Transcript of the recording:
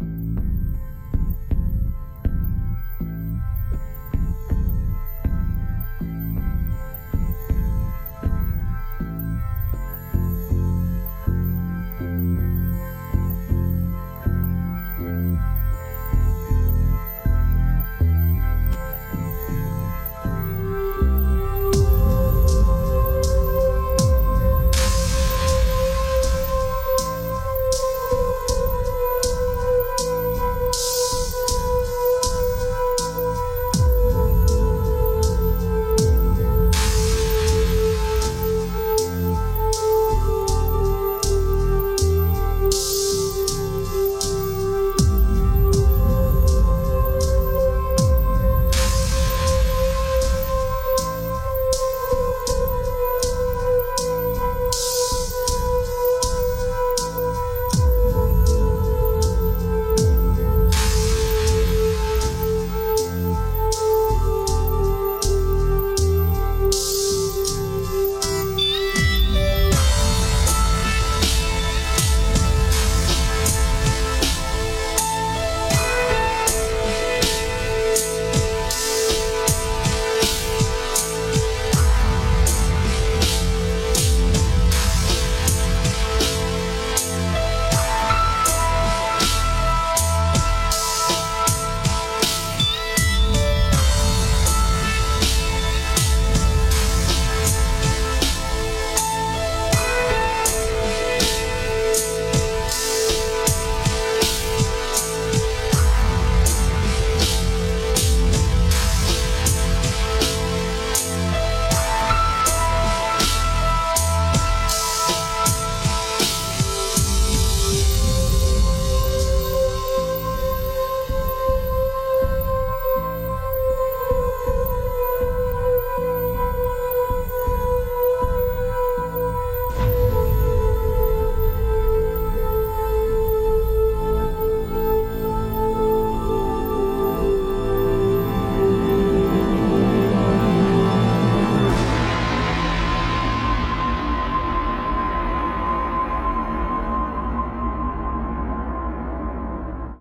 Bye.